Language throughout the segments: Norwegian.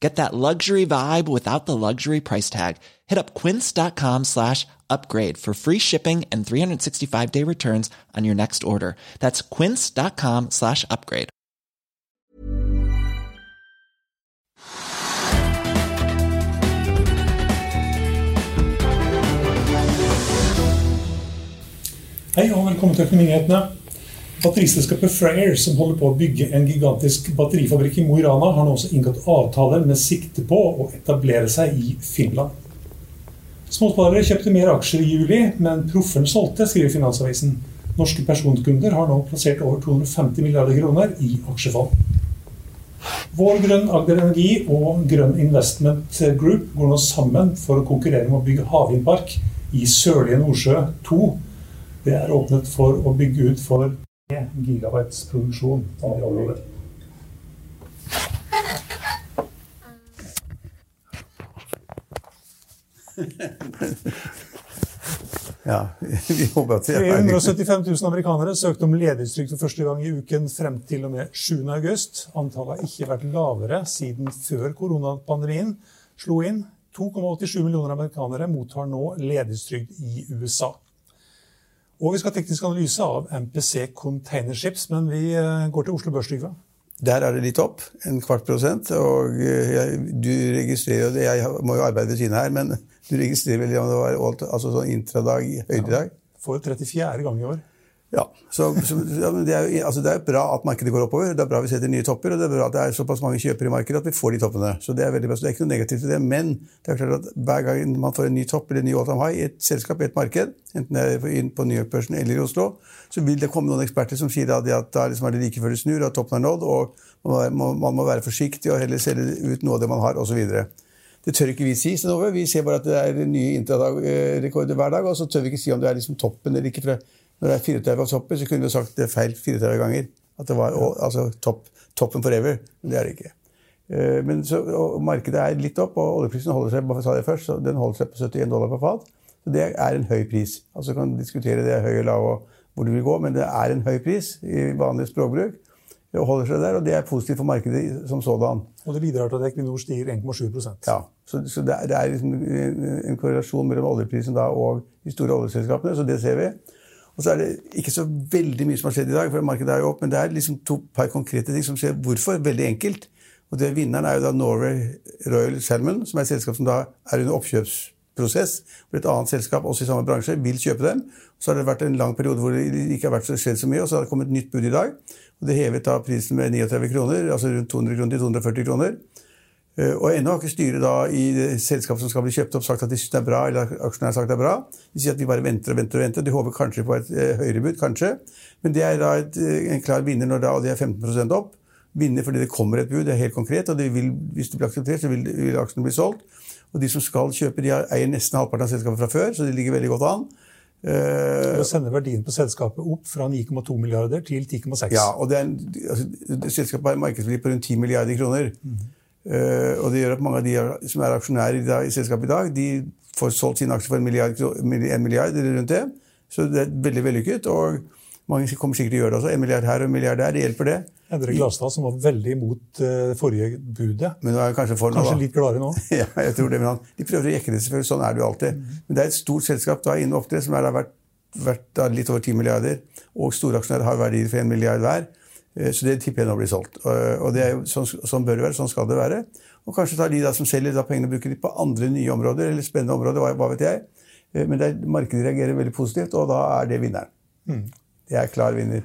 Get that luxury vibe without the luxury price tag. Hit up quince.com slash upgrade for free shipping and 365 day returns on your next order. That's quince.com slash upgrade. Hei og velkommen til Økonominyhetene. Batteriselskapet Freyr, som holder på å bygge en gigantisk batterifabrikk i Mo i Rana, har nå også inngått avtaler med sikte på å etablere seg i Finland. Småsparere kjøpte mer aksjer i juli, men proffen solgte, skriver Finansavisen. Norske personkunder har nå plassert over 250 milliarder kroner i aksjefond. Vår Grønn Agder Energi og Grønn Investment Group går nå sammen for å konkurrere med å bygge havvindpark i sørlige Nordsjø 2. Det er åpnet for å bygge ut for 3 gigabytes produksjon i det området. Ja, vi håper at det er 375 000 amerikanere søkte om ledighetstrygd for første gang i uken frem til og med 7. august. Antallet har ikke vært lavere siden før koronapandemien slo inn. 2,87 millioner amerikanere mottar nå ledighetstrygd i USA. Og vi skal ha teknisk analyse av MPC Containerships, men vi eh, går til Oslo Børs, Trygve. Der er det litt opp, en kvart prosent. Og eh, jeg, du registrerer jo det, jeg må jo arbeide ved siden her, men du registrerer vel om det var altså sånn intradag, høydedag? Ja, for 34. gang i år. Ja, så, så det, er jo, altså det er bra at markedet går oppover. Det er bra vi setter nye topper, og det er bra at det er såpass mange kjøpere i markedet at vi får de toppene. Så Det er veldig bra, så det er ikke noe negativt til det. Men det er klart at hver gang man får en ny topp eller en ny all time high i et selskap, i et marked, enten det er inn på New York Person eller i Oslo, så vil det komme noen eksperter som sier at, at da liksom er det like før det snur, at toppen er nådd, og man må, man må være forsiktig og heller selge ut noe av det man har, osv. Det tør ikke vi si. Synnøve. Vi ser bare at det er nye intradag-rekorder hver dag, og så tør vi ikke si om det er liksom toppen eller ikke. For når det er 34 på toppen, så kunne du sagt det feil 34 ganger. At det var altså, topp, toppen forever. Men det er det ikke. Eh, men så, Markedet er litt opp, og oljeprisen holder seg bare sa det først, så den holder seg på 71 dollar per fat. Så Det er en høy pris. Altså kan diskutere det høye høy eller lav og hvor det vil gå, men det er en høy pris i vanlig språkbruk. Og holder seg der, og det er positivt for markedet som sådan. Og det bidrar til at Equinor stiger 1,7% Ja, så, så det, er, det er liksom en korrelasjon mellom oljeprisen da og de store oljeselskapene, så det ser vi. Og så er det ikke så veldig mye som har skjedd i dag, for markedet er jo opp, men det er liksom to par konkrete ting som skjer. Hvorfor? Veldig enkelt. Og det Vinneren er jo da Norway Royal Salmon, som er et selskap som da er under oppkjøpsprosess. Hvor et annet selskap også i samme bransje vil kjøpe dem. Så har det vært en lang periode hvor det ikke har vært så skjedd så mye, og så har det kommet et nytt bud i dag. Og Det hevet da prisen med 39 kroner, altså rundt 200 kroner til 240 kroner. Eh, og ennå har ikke styret da i selskapet som skal bli kjøpt opp, sagt at de synes det er bra, eller aksjonæren har sagt det er bra. De sier at vi bare venter og venter og venter. De håper kanskje på et eh, høyere bud, kanskje. Men det er da et, eh, en klar vinner når da, og det er 15% opp. Vinner fordi det kommer et bud, det er helt konkret, og vil, hvis det blir akseptert, så vil, vil aksjene bli solgt. Og de som skal kjøpe, de eier nesten halvparten av selskapet fra før, så de ligger veldig godt an. Uh, sender verdien på selskapet opp fra 9,2 milliarder til 10,6. Ja, og det er en, altså, Selskapet har markedsverdi på rundt 10 milliarder kroner. Mm. Uh, og det gjør at mange av de som er aksjonærer i, dag, i selskapet i dag, de får solgt sine aksjer for en milliard, en milliard eller rundt det. Så det er veldig vellykket. Og mange kommer sikkert til å gjøre det også. En milliard her og en milliard der. Det hjelper, det. Endre Glastad, som var veldig imot det forrige budet. Men nå er kanskje, for kanskje nå, litt gladere nå? ja, jeg tror det. Men han, de prøver å jekke det, selvfølgelig. Sånn er det jo alltid. Mm. Men det er et stort selskap da innen oppdrett som er da verdt, verdt litt over 10 milliarder. Og storaksjonærer har verdier for 1 milliard hver. Eh, så det tipper jeg nå blir solgt. Og det er jo sånn, sånn bør det være, sånn skal det være. Og kanskje tar de da som selger da pengene og bruker de på andre nye områder, eller spennende områder, hva, hva vet jeg. Eh, men der markedet reagerer veldig positivt, og da er det vinneren. Mm. Det er klar vinner.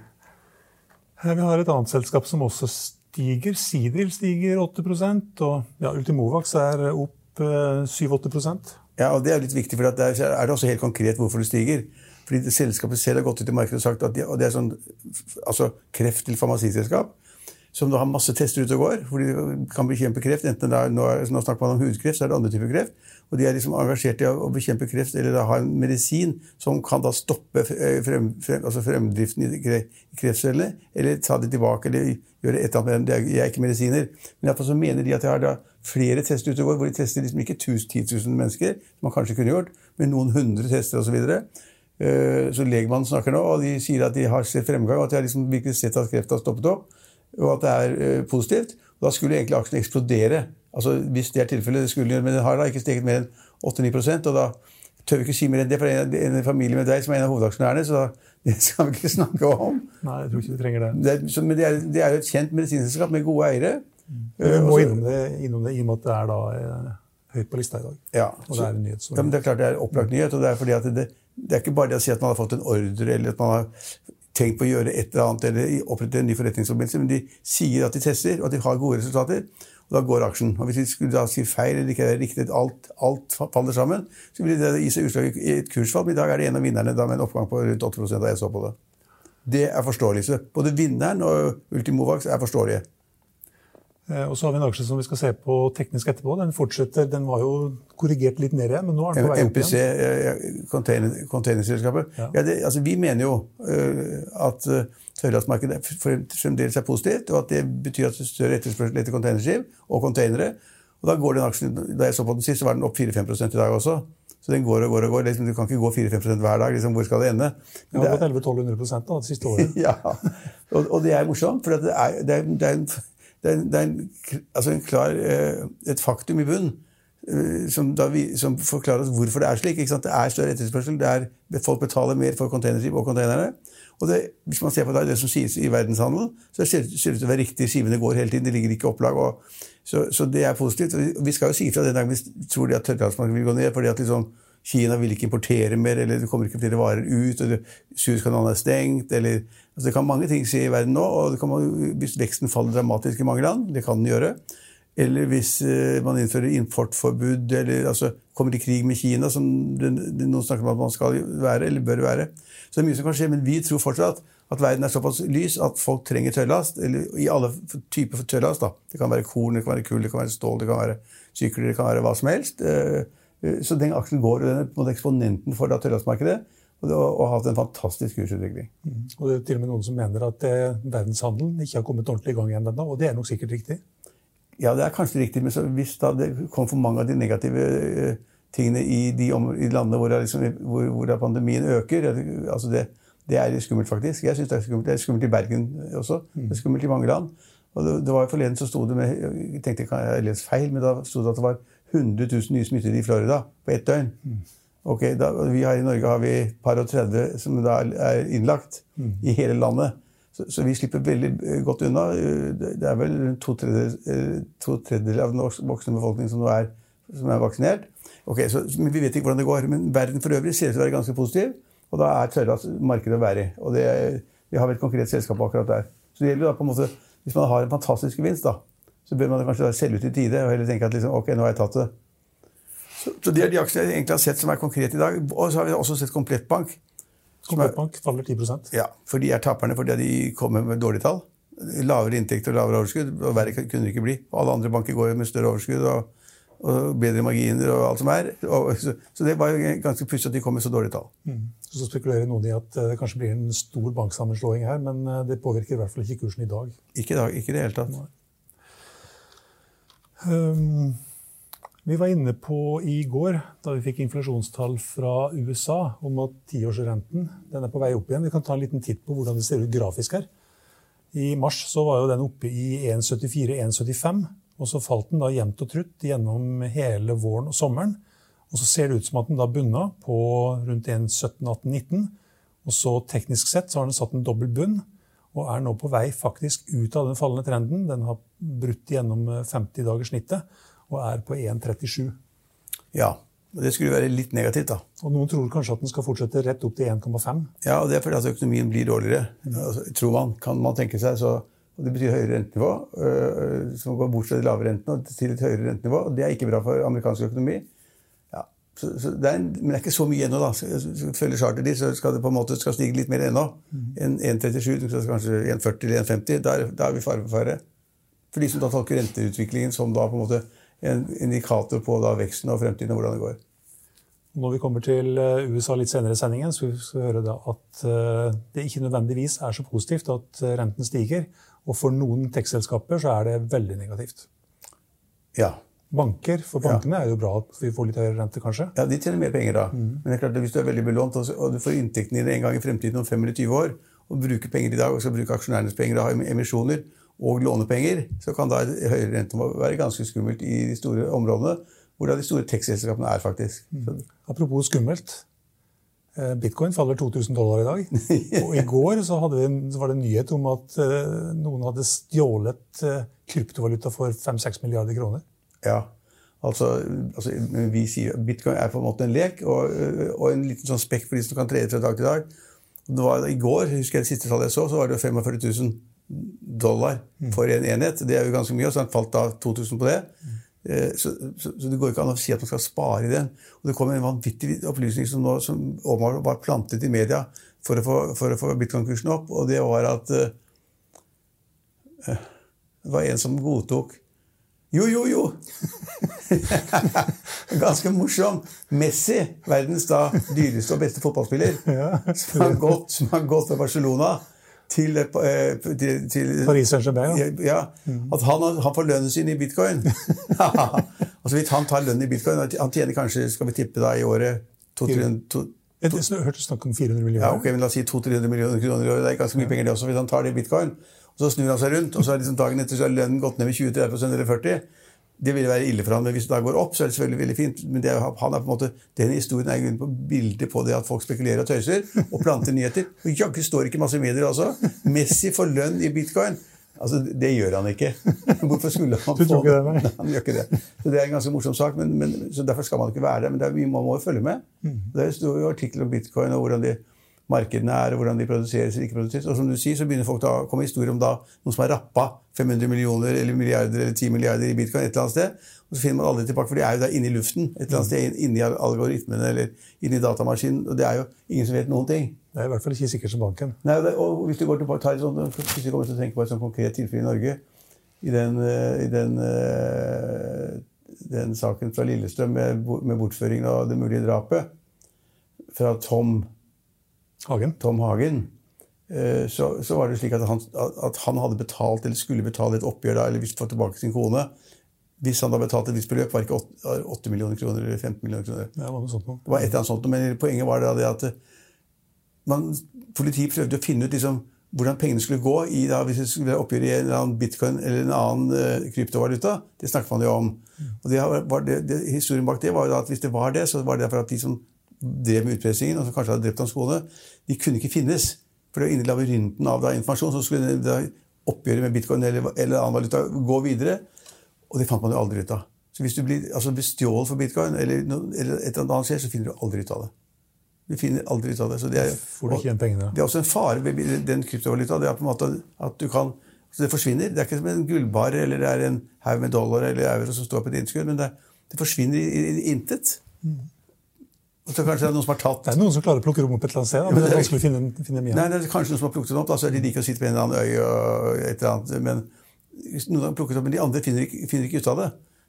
Eh, Vi har et annet selskap som også stiger. Sidril stiger 8% og ja, Ultimovax er opp eh, 7-8% Ja, og Det er litt viktig, for det er, er det også helt konkret hvorfor det stiger. Fordi Selskapet selv har gått ut i markedet og sagt at de, og det er sånn altså kreft- til farmasiselskap som da har masse tester ute og går, hvor de kan bekjempe kreft. enten det er, nå, er, nå snakker man om hudkreft, så er det andre typer kreft. Og de er liksom engasjert i å bekjempe kreft, eller da ha en medisin som kan da stoppe frem, frem, altså fremdriften i kreftcellene, eller ta det tilbake, eller gjøre et eller annet med dem. Det er ikke medisiner. Men iallfall så mener de at de har da flere tester ute og går, hvor de tester liksom ikke 10 000 mennesker, som man kanskje kunne gjort, men noen hundre tester osv. Så, videre. Så legmannen snakker nå, og de sier at de har sett fremgang, og at de har liksom virkelig sett at kreft har stoppet opp og at det er uh, positivt. Og da skulle egentlig aksjen eksplodere. Altså, hvis det er tilfellet, det skulle den men den har da ikke steget mer enn 8-9 og da tør vi ikke si mer enn det, for en, en familie med deg som er en av hovedaksjonærene, så det skal vi ikke snakke om. Nei, jeg tror ikke vi trenger det. det er, så, men det er, det er jo et kjent medisinselskap med gode eiere. Vi må innom det, innom det i og med at det er da eh, høyt på lista i dag. Ja, og det er en nyhet. Ja, men det er klart det er opplagt nyhet, og det er fordi at det, det er ikke bare det å si at man har fått en ordre, eller at man har tenkt på å gjøre et eller annet, eller opprette en ny forretningsforbindelse, men de sier at de tester, og at de har gode resultater. Og da går aksjen. Og Hvis de skulle da si feil eller ikke riktig, alt, alt faller sammen, så vil det gi seg utslag i et kursfall. Men i dag er det en av vinnerne da med en oppgang på rundt 8 da jeg så på det. Det er forståelig. Så både vinneren og Ultimovax er forståelige. Og så har vi en aksje som vi skal se på teknisk etterpå. Den fortsetter, den var jo korrigert litt ned igjen, men nå er den på vei opp MPC, igjen. containerselskapet. Ja. Ja, det, altså, vi mener jo uh, at uh, tørrlastmarkedet fremdeles er positivt, og at det betyr at det er større etterspørsel etter containerskip og containere. Og da går den aksjen, Da jeg så på den sist, så var den opp 4-5% i dag også. Så den går og går og går. Liksom, du kan ikke gå 4-5% hver dag. Liksom, hvor skal det ende? Men det har gått 11-1200 da, det siste året. ja, og, og, det er morsomt, for det er, det er, det er en det er, det er en, altså en klar, et faktum i bunnen som, som, forklarer oss hvorfor det er slik. Det er større etterspørsel. er, Folk betaler mer for containerskip og containere. Og det, hvis man ser på det, det som sies i verdenshandel, så ser det ut til å være riktig. Skivene går hele tiden. Det ligger ikke i opplag. Og, så, så, det er positivt. Og vi skal jo si fra den dagen vi tror de at tørrlandsmarkedet vil gå ned. fordi at liksom, Kina vil ikke importere mer, eller det kommer ikke flere varer ut, eller Suezkanalen er stengt. eller altså Det kan mange ting skje i verden nå. og kan, Hvis veksten faller dramatisk i mange land, det kan den gjøre, eller hvis uh, man innfører importforbud, eller altså, kommer i krig med Kina, som det, det, noen snakker om at man skal være, eller bør være. Så det er mye som kan skje, men vi tror fortsatt at verden er såpass lys at folk trenger tørrlast. eller I alle typer tørrlast. da. Det kan være korn, det kan være kull, det kan være stål, det kan være sykler, det kan være hva som helst. Uh, så den aksjen går, og den eksponenten for tørrlastmarkedet. Og, og har hatt en fantastisk kursutvikling. Mm. Og Det er til og med noen som mener at eh, verdenshandelen ikke har kommet ordentlig i gang igjen ennå. Og det er nok sikkert riktig? Ja, det er kanskje riktig, men hvis det kom for mange av de negative uh, tingene i de om, i landene hvor, liksom, hvor, hvor pandemien øker altså det, det, er skummelt, faktisk. Jeg synes Det er skummelt Det er skummelt i Bergen også. Det er skummelt i mange land. Og det, det var Forleden så sto det med Jeg tenkte jeg har lest feil, men da sto det at det var 100 000 nye smittede i Florida på ett døgn. Ok, da, vi har I Norge har vi par og 30 som da er innlagt mm. i hele landet. Så, så, vi slipper veldig godt unna. Det er vel to tredjedeler, to tredjedeler av den voksne befolkningen som er, som er vaksinert. Ok, så, men Vi vet ikke hvordan det går. Men verden for øvrig ser ut til å være ganske positiv. Og da er Sørlands markedet å være i. Og det, vi har vel et konkret selskap akkurat der. Så det gjelder da på en måte, Hvis man har en fantastisk gevinst, da, så bør man kanskje selge ut i tide og heller tenke at liksom, ok, nå har jeg tatt det. Så, Det er de aksjene jeg egentlig har sett som er konkrete i dag. Og så har vi også sett Komplettbank. Komplettbank faller 10 Ja, for de er taperne fordi de kommer med dårlige tall. Lavere inntekter og lavere overskudd. og Verre kunne det ikke bli. Alle andre banker går med større overskudd og, og bedre marginer og alt som er. Og, så, så, det var jo ganske pussig at de kom med så dårlige tall. Mm. Så spekulerer noen i at det kanskje blir en stor banksammenslåing her, men det påvirker i hvert fall ikke kursen i dag. Ikke i dag, ikke i det hele tatt. Um, vi var inne på i går, da vi fikk inflasjonstall fra USA, om at tiårsrenten den er på vei opp igjen. Vi kan ta en liten titt på hvordan det ser ut grafisk her. I mars så var jo den oppe i 1,74-1,75. Og så falt den da jevnt og trutt gjennom hele våren og sommeren. Og så ser det ut som at den da bunna på rundt 1,17-18-19. Og så teknisk sett så har den satt en dobbel bunn og er nå på vei faktisk ut av den fallende trenden. Den har brutt gjennom 50-dagerssnittet og er på 1,37. Ja, Og Det skulle være litt negativt, da. Og noen tror kanskje at den skal fortsette rett opp til 1,5. Ja, og det er fordi at økonomien blir dårligere. Altså, tror man, kan man tenke seg. Så, og det betyr høyere rentenivå, øh, som går bort fra de lave rentene og til et høyere rentenivå. og Det er ikke bra for amerikansk økonomi. Ja, så, så det en, men det er ikke så mye ennå. da. Følger charteret ditt, så skal det på en måte skal stige litt mer ennå. En 1,37, kanskje 1,40 eller 1,50. Da, er- da er vi fare for fare. For de som da tolker renteutviklingen som da på en måte en indikator på da veksten og fremtiden og hvordan det går. Når vi kommer til eh, USA litt senere i sendingen, så skal vi høre da at eh, det ikke nødvendigvis er så positivt at eh, renten stiger. Og for noen tekstselskaper så er det veldig negativt. Ja. Banker, For bankene er det jo bra at vi får litt høyere rente, kanskje. Ja, De tjener mer penger da. Men det er klart at hvis du er veldig belånt, og du får inntektene dine en gang i fremtiden om 5 eller 20 år, og bruker penger i dag, og skal bruke aksjonærenes penger og ha emisjoner og lånepenger, så kan da høyere rente være ganske skummelt i de store områdene, hvor da de store tekstselskapene er, faktisk. Mm. Apropos skummelt. eh, Bitcoin faller 2000 dollar i dag. Og i går så, vi, så var det en nyhet om at eh, noen hadde stjålet eh, kryptovaluta for 5-6 milliarder kroner. ja. Altså, altså, vi sier at Bitcoin er på en måte en lek, og, og en liten sånn spekk for de som kan trede fra dag til dag. Det var, I går husker jeg det siste tallet jeg så, så var det 45 000 dollar for en enhet. Det er jo ganske mye, og så har den falt da 2000 på det. Eh, Så, så, så det går ikke an å si at man skal spare i den. Og det kom en vanvittig opplysning som, nå, som var plantet i media for å få, for å få bitcoin-kursen opp, og det var at eh, det var en som godtok Jo, jo, jo! Ganske morsom. Messi, verdens da dyreste og beste fotballspiller, som, har gått, som har gått fra Barcelona til, eh, til, til Paris Saint-Germain, ja. ja, At han, han får lønnen sin i bitcoin. altså hvis han tar lønnen i bitcoin Han tjener kanskje, skal vi tippe da, i året 200 to, Jeg hørte snakk om 400 millioner. ja, ok, men La oss si 200-300 millioner kroner i året. Det er ganske mye penger det også, hvis han tar det i bitcoin. Og så snur han seg rundt, og så er liksom dagen etter så er lønnen gått ned med 20-30 eller 40 Det ville være ille for han, men hvis det da går opp, så er det selvfølgelig veldig fint. Men det er, han er på en måte, den historien er i grunnen på bildet på det at folk spekulerer og tøyser og planter nyheter. Og jaggu står ikke masse medier også. Messi får lønn i bitcoin. Altså, Det gjør han ikke. Hvorfor skulle han få det, nei? Han gjør ikke det. Så Det er en ganske morsom sak, men, men, så derfor skal man ikke være der. Men det er, vi må, må jo følge med. Det står jo artikler om bitcoin og hvordan de markedene er, og hvordan de produseres eller ikke produseres. Og som du sier, så begynner folk da å komme historier om da noen som har rappa 500 millioner eller milliarder eller 10 milliarder i bitcoin et eller annet sted. Og så finner man aldri tilbake, for de er jo da inne i luften. Et eller annet sted inni algoritmene eller inni datamaskinen. Og det er jo ingen som vet noen ting. Det er i hvert fall ikke sikkert som banken. Nei, og hvis du går til, tar et sånt, hvis du kommer til å tenke på et sånt konkret tilfelle i Norge, i den, eh, i den, eh, den saken fra Lillestrøm med, med bortføringen av det mulige drapet fra Tom, Hagen. Tom Hagen, eh, så, så var det slik at han, at han hadde betalt, eller skulle betale et oppgjør da, eller hvis få tilbake sin kone. Hvis han da betalte et visst beløp, var det ikke 8, millioner kroner eller 15 millioner kroner. Det var sånt. Det var et eller annet sånt, men poenget var da det at man, politiet prøvde å finne ut liksom, hvordan pengene skulle gå i, da, hvis det skulle være oppgjør i en eller annen bitcoin eller en annen uh, kryptovaluta. Det snakket man jo om. Og det, var det, det, Historien bak det var jo da at hvis det var det, så var det derfor at de som drev med utpressingen, og som kanskje hadde drept hans kone, de kunne ikke finnes. For det var inni labyrinten av da, informasjon så skulle da, oppgjøret med bitcoin eller, eller annen valuta gå videre. Og det fant man jo aldri ut av. Så hvis du blir altså, bestjålet for bitcoin, eller, eller et eller annet skjer, så finner du aldri ut av det. Du finner aldri ut av det. Så det er, Får du ikke igjen pengene. det er også en fare ved den kryptovaluta. Det er på en måte at du kan så Det forsvinner. Det er ikke som en gullbar eller det er en haug med dollar eller euro som står på et innskudd, men det, det forsvinner i, i, i intet. Og så kanskje det er noen som har tatt Det er noen som klarer å plukke rom opp et eller annet sted, da, men det er vanskelig å finne, finne dem igjen. Nei, det er kanskje noen som har plukket den opp. Da, så er de like å sitte på en eller annen øy og et eller annet. Men noen har plukket opp, men de andre finner ikke, finner ikke ut av det.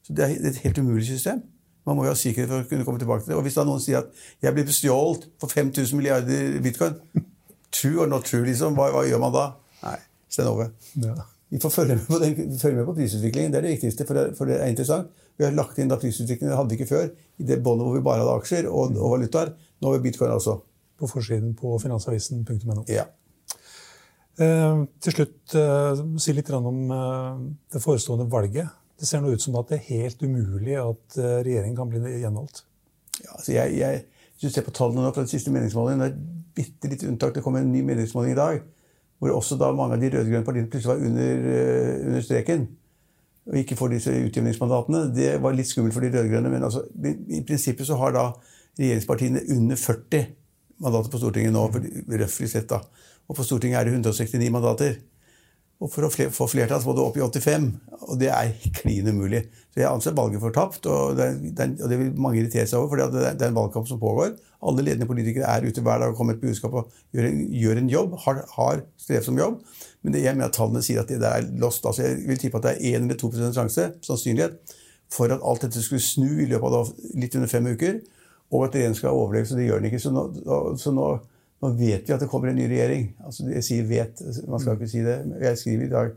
Så det er et helt umulig system. Man må jo ha sikkerhet for å kunne komme tilbake til det. Og hvis da noen sier at jeg blir bestjålet for 5000 milliarder bitcoin True or not true, liksom. Hva, hva gjør man da? Nei, Sten over. Ja. Vi får følge med, på den, følge med på prisutviklingen. Det er det viktigste, for det, for det er interessant. Vi har lagt inn da prisutviklingen vi hadde ikke før, i det båndet hvor vi bare hadde aksjer og, og valutaer. Nå har vi bitcoin også. På forsiden på finansavisen.no. Ja. Eh, til slutt, eh, si litt om eh, det forestående valget. Det ser nå ut som at det er helt umulig at regjeringen kan bli gjenvalgt. Ja, altså jeg, jeg, hvis du ser på tallene nå fra den siste meningsmålingen, det er et bitte lite unntak. Det kommer en ny meningsmåling i dag, hvor også da mange av de rød-grønne partiene plutselig var under, eh, under streken. og ikke får disse utjevningsmandatene, det var litt skummelt for de rød-grønne. Men altså, i prinsippet så har da regjeringspartiene under 40 mandater på Stortinget nå, røftlig sett. da. Og på Stortinget er det 169 mandater. Og for å få flertall så må du opp i 85, og det er klin umulig. Så jeg anser valget for tapt, og det, og det vil mange irritere seg over, for det er en valgkamp som pågår. Alle ledende politikere er ute hver dag og kommer med et budskap og gjør en, gjør en jobb, har, har strevsom jobb. Men det, jeg mener at tallene sier at det der er lost. Altså jeg vil tippe at det er 1 eller 2% sjanse, sannsynlighet, for at alt dette skulle snu i løpet av litt under fem uker, og at regjeringen skal overleve. Så det gjør den ikke. Så nå, så nå nå vet vi at det kommer en ny regjering. Altså, jeg sier 'vet', man skal ikke si det. Jeg skriver i dag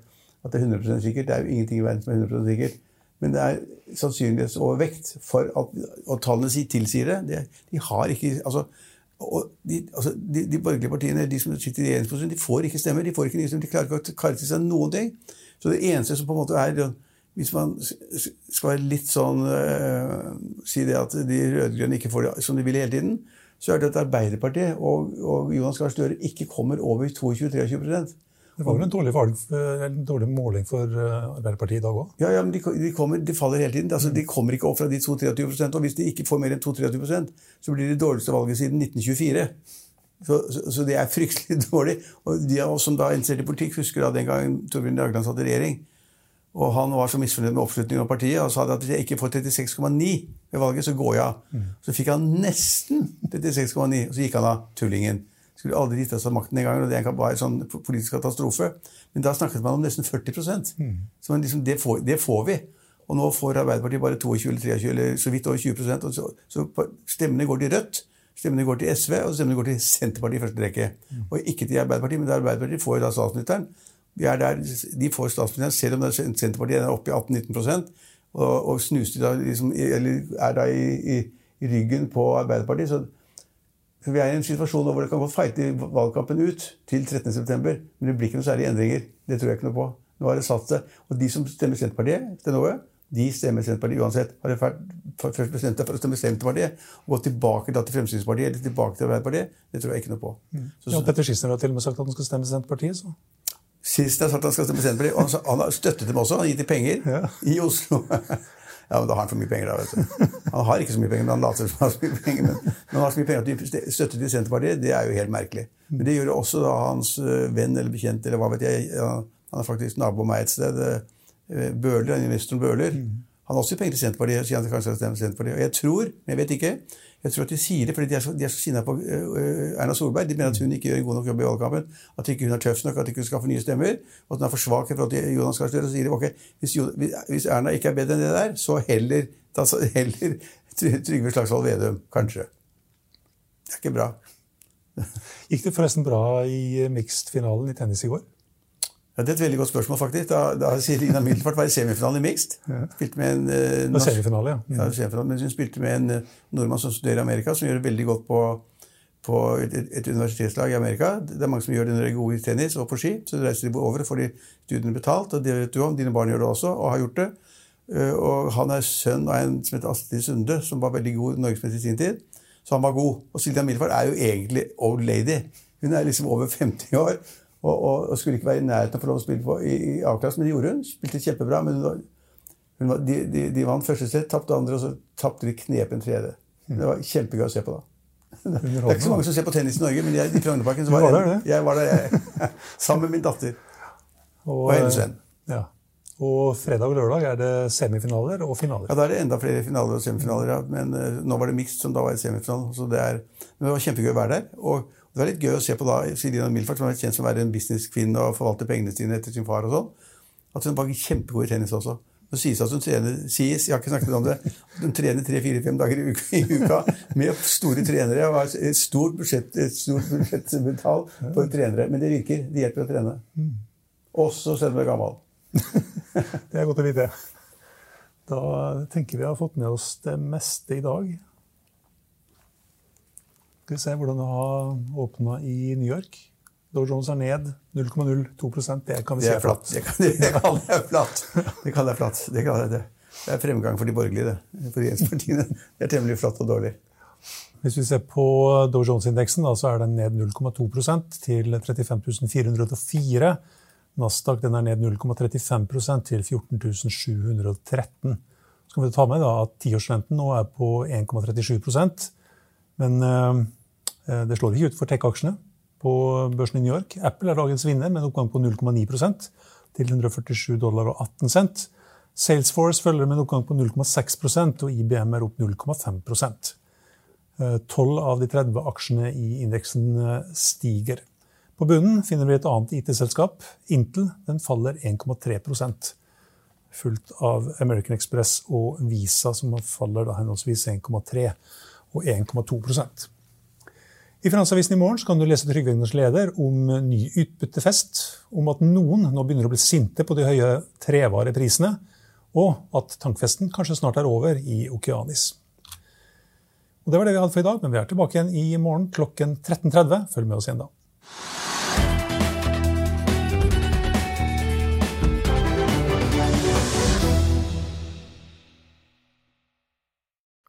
at det er 100% sikkert. Det er jo ingenting i verden som er 100% sikkert. Men det er sannsynlighetsovervekt for at Og tallene tilsier det. De, de har ikke altså, de, altså, de, de, borgerlige partiene, de som sitter i regjeringsposisjon, de får ikke stemmer. De får ikke nye stemmer, de klarer ikke å til seg noen ting. Så det eneste som på en måte er Hvis man skal være litt sånn øh, Si det at de rød-grønne ikke får det som de vil hele tiden, så er det at Arbeiderpartiet og, og Jonas Gahr Støre ikke kommer over 22-23 det var vel en dårlig, valg, en dårlig, måling for eh, Arbeiderpartiet i dag òg? Ja, ja, men de, de, kommer, de, faller hele tiden. Altså, de kommer ikke opp fra de 22-23% Og hvis de ikke får mer enn 22-23 så blir det dårligste valget siden 1924. Så, så, så det er fryktelig dårlig. Og de av oss som da er interessert i politikk, husker da den gangen Torbjørn Jagland satt i regjering. Og han var så misfornøyd med oppslutningen av partiet og sa at hvis jeg ikke får 36,9 ved valget, så går jeg av. Mm. Så fikk han nesten 36,9, og så gikk han av, tullingen. Skulle aldri gitt av seg makten en gang, og det var en sånn politisk katastrofe. Men da snakket man om nesten 40 mm. Så liksom, det, får, det, får, vi. Og nå får Arbeiderpartiet bare 22 eller 23 eller så vidt over 20 og så, så stemmene går til Rødt. Stemmene går til SV, og stemmene går til Senterpartiet i første rekke. Mm. Og ikke til Arbeiderpartiet, men Arbeiderpartiet får jo da statsministeren. Der, de får statsministeren, selv om er Senterpartiet er oppe i 18-19 og, og snuser da liksom, eller er da i, i, ryggen på Arbeiderpartiet. Så, så, vi er i en situasjon hvor det kan godt feite valgkampen ut til 13.9., men det blir ikke noe særlige endringer. Det tror jeg ikke noe på. Nå har det satt seg. Og de som stemmer Senterpartiet noe, de stemmer Senterpartiet uansett. Har de først bestemt seg for å stemme Senterpartiet og gå tilbake til Fremskrittspartiet eller tilbake til Arbeiderpartiet, det tror jeg ikke noe på. Mm. Så, ja, Petter Schissner har til og med sagt at han skal stemme Senterpartiet. så... Sist jeg sa at han skal stemme Senterpartiet. Og han, har støttet dem også. Han har gitt dem penger ja. i Oslo. Ja, men Da har han for mye penger, da. vet du. Han har ikke så mye penger, men han later som han har så mye penger. Men, men han har så mye penger at de støtter til Senterpartiet, det er jo helt merkelig. Men det gjør også da hans eh, venn eller bekjent, eller hva vet jeg. Han er faktisk nabo av meg et sted. Eh, Bøhler, investoren Bøhler. Mm. Han har også penger til Senterpartiet, sier han kanskje skal stemme Senterpartiet. Og jeg tror, men jeg vet ikke, jeg tror at de sier det fordi de er så, de så sinna på uh, Erna Solberg. De mener at hun ikke gjør en god nok jobb i valgkampen. At ikke hun er tøff nok, at ikke hun skaffer nye stemmer. Og at hun er for svak i forhold til Jonas Gahr Støre. Så sier de ok, hvis, hvis, Erna ikke er bedre enn det der, så heller, da, heller Trygve Slagsvold Vedum. Kanskje. Det er ikke bra. Gikk det forresten bra i mixed-finalen i tennis i går? Ja, Det er et veldig godt spørsmål, faktisk. Da, da Selina Middelfart var i semifinalen i mixed. Spilte med en eh, norsk, semifinale, ja. Mm. ja semifinale, men hun spilte med en uh, nordmann som studerer i Amerika, som gjør det veldig godt på, på et, et, et, universitetslag i Amerika. Det er mange som gjør det når de er gode i tennis og på ski. Så reiser de over og får de studiene betalt. og det vet du om, Dine barn gjør det også, og har gjort det. Uh, og Han er sønn av en som heter Astrid Sunde, som var veldig god norgesmester i sin tid. Så han var god. Og Silja Middelfart er jo egentlig old lady. Hun er liksom over 50 år og, og, og, skulle ikke være i nærheten av å få lov å spille på, i, i A-klassen, men det gjorde hun. Spilte kjempebra. men hun var, hun var, de, de, de, vant første sett, tapte andre, og så tapte de knepen tredje. Det var kjempegøy å se på da. Det er ikke så mange som ser på tennis i Norge, men jeg, i Frognerparken var, var der, jeg var der jeg, sammen med min datter og, og hennes venn. Ja. Og fredag og lørdag er det semifinaler og finaler. Ja, Da er det enda flere finaler og semifinaler. Ja. Men uh, nå var det mixed, som da var i semifinalen. Så det er, men det var kjempegøy å være der. Og det var litt gøy å se på da Silina Milfart, som er kjent som å være en businesskvinne og forvalter pengene sine etter sin far. og sånn, At hun var kjempegod i tennis også. Det sies at hun trener sies, jeg har ikke snakket om det, hun trener tre-fire-fem dager i uka, i uka, med store trenere. og har Et stort budsjett, et stort budsjettbetall for trenere. Men det virker. Det hjelper å trene. Også selv om du er gammel. det er godt å vite. Da tenker vi har fått med oss det meste i dag. Skal vi se hvordan det har åpna i New York. Dow Jones er ned 0,02% Det kan vi si er flatt. Det, kan, det kaller jeg flatt. Det kan jeg flatt. Det, det. det er fremgang for de borgerlige, det. For regjeringspartiene. Det er temmelig flatt og dårlig. Hvis vi ser på Dow Jones-indeksen, så er den ned 0,2 til 35 404. Nasdaq den er ned 0,35% til 14.713. Så kan vi ta med at tiårsrenten nå er på 1,37 Men eh, det slår ikke ut for tech-aksjene på børsen i New York. Apple er dagens vinner med en oppgang på 0,9 til 147 dollar og 18 cent. Salesforce følger med en oppgang på 0,6% og IBM er opp 0,5% 12 av de 30 aksjene i indeksen eh, stiger. På bunnen finner vi et annet IT-selskap. Intel den faller 1,3% fulgt av American Express og Visa, som faller henholdsvis 1,3 og 1,2 I Finansavisen i morgen kan du lese Trygve Egners leder om ny utbyttefest, om at noen nå begynner å bli sinte på de høye trevareprisene, og at tankfesten kanskje snart er over i Okeanis. Og Det var det vi hadde for i dag, men vi er tilbake igjen i morgen klokken 13.30. Følg med oss igjen da.